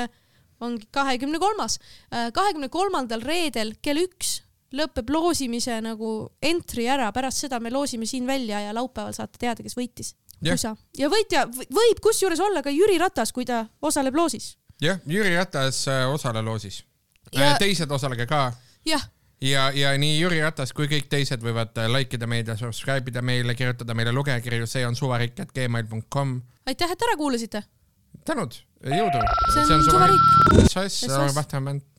ongi kahekümne kolmas, äh, kahekümne kolmandal reedel kell üks lõpeb loosimise nagu entry ära, pärast seda me loosime siin välja ja laupäeval saate teada, kes võitis pusa ja võitja võib kusjuures olla ka Jüri Ratas, kui ta osaleb loosis. jah, Jüri Ratas äh, osale loosis ja.... Äh, teised osalege ka. jah ja, ja nii Jüri Ratas kui kõik teised võivad äh, like ida meid ja subscribe ida meile, kirjutada meile lugejakirju, see on suvarik.gmail.com. aitäh, et ära kuulasite. tänud, jõudu. see on, on suvariik. SOS, Vahtevahend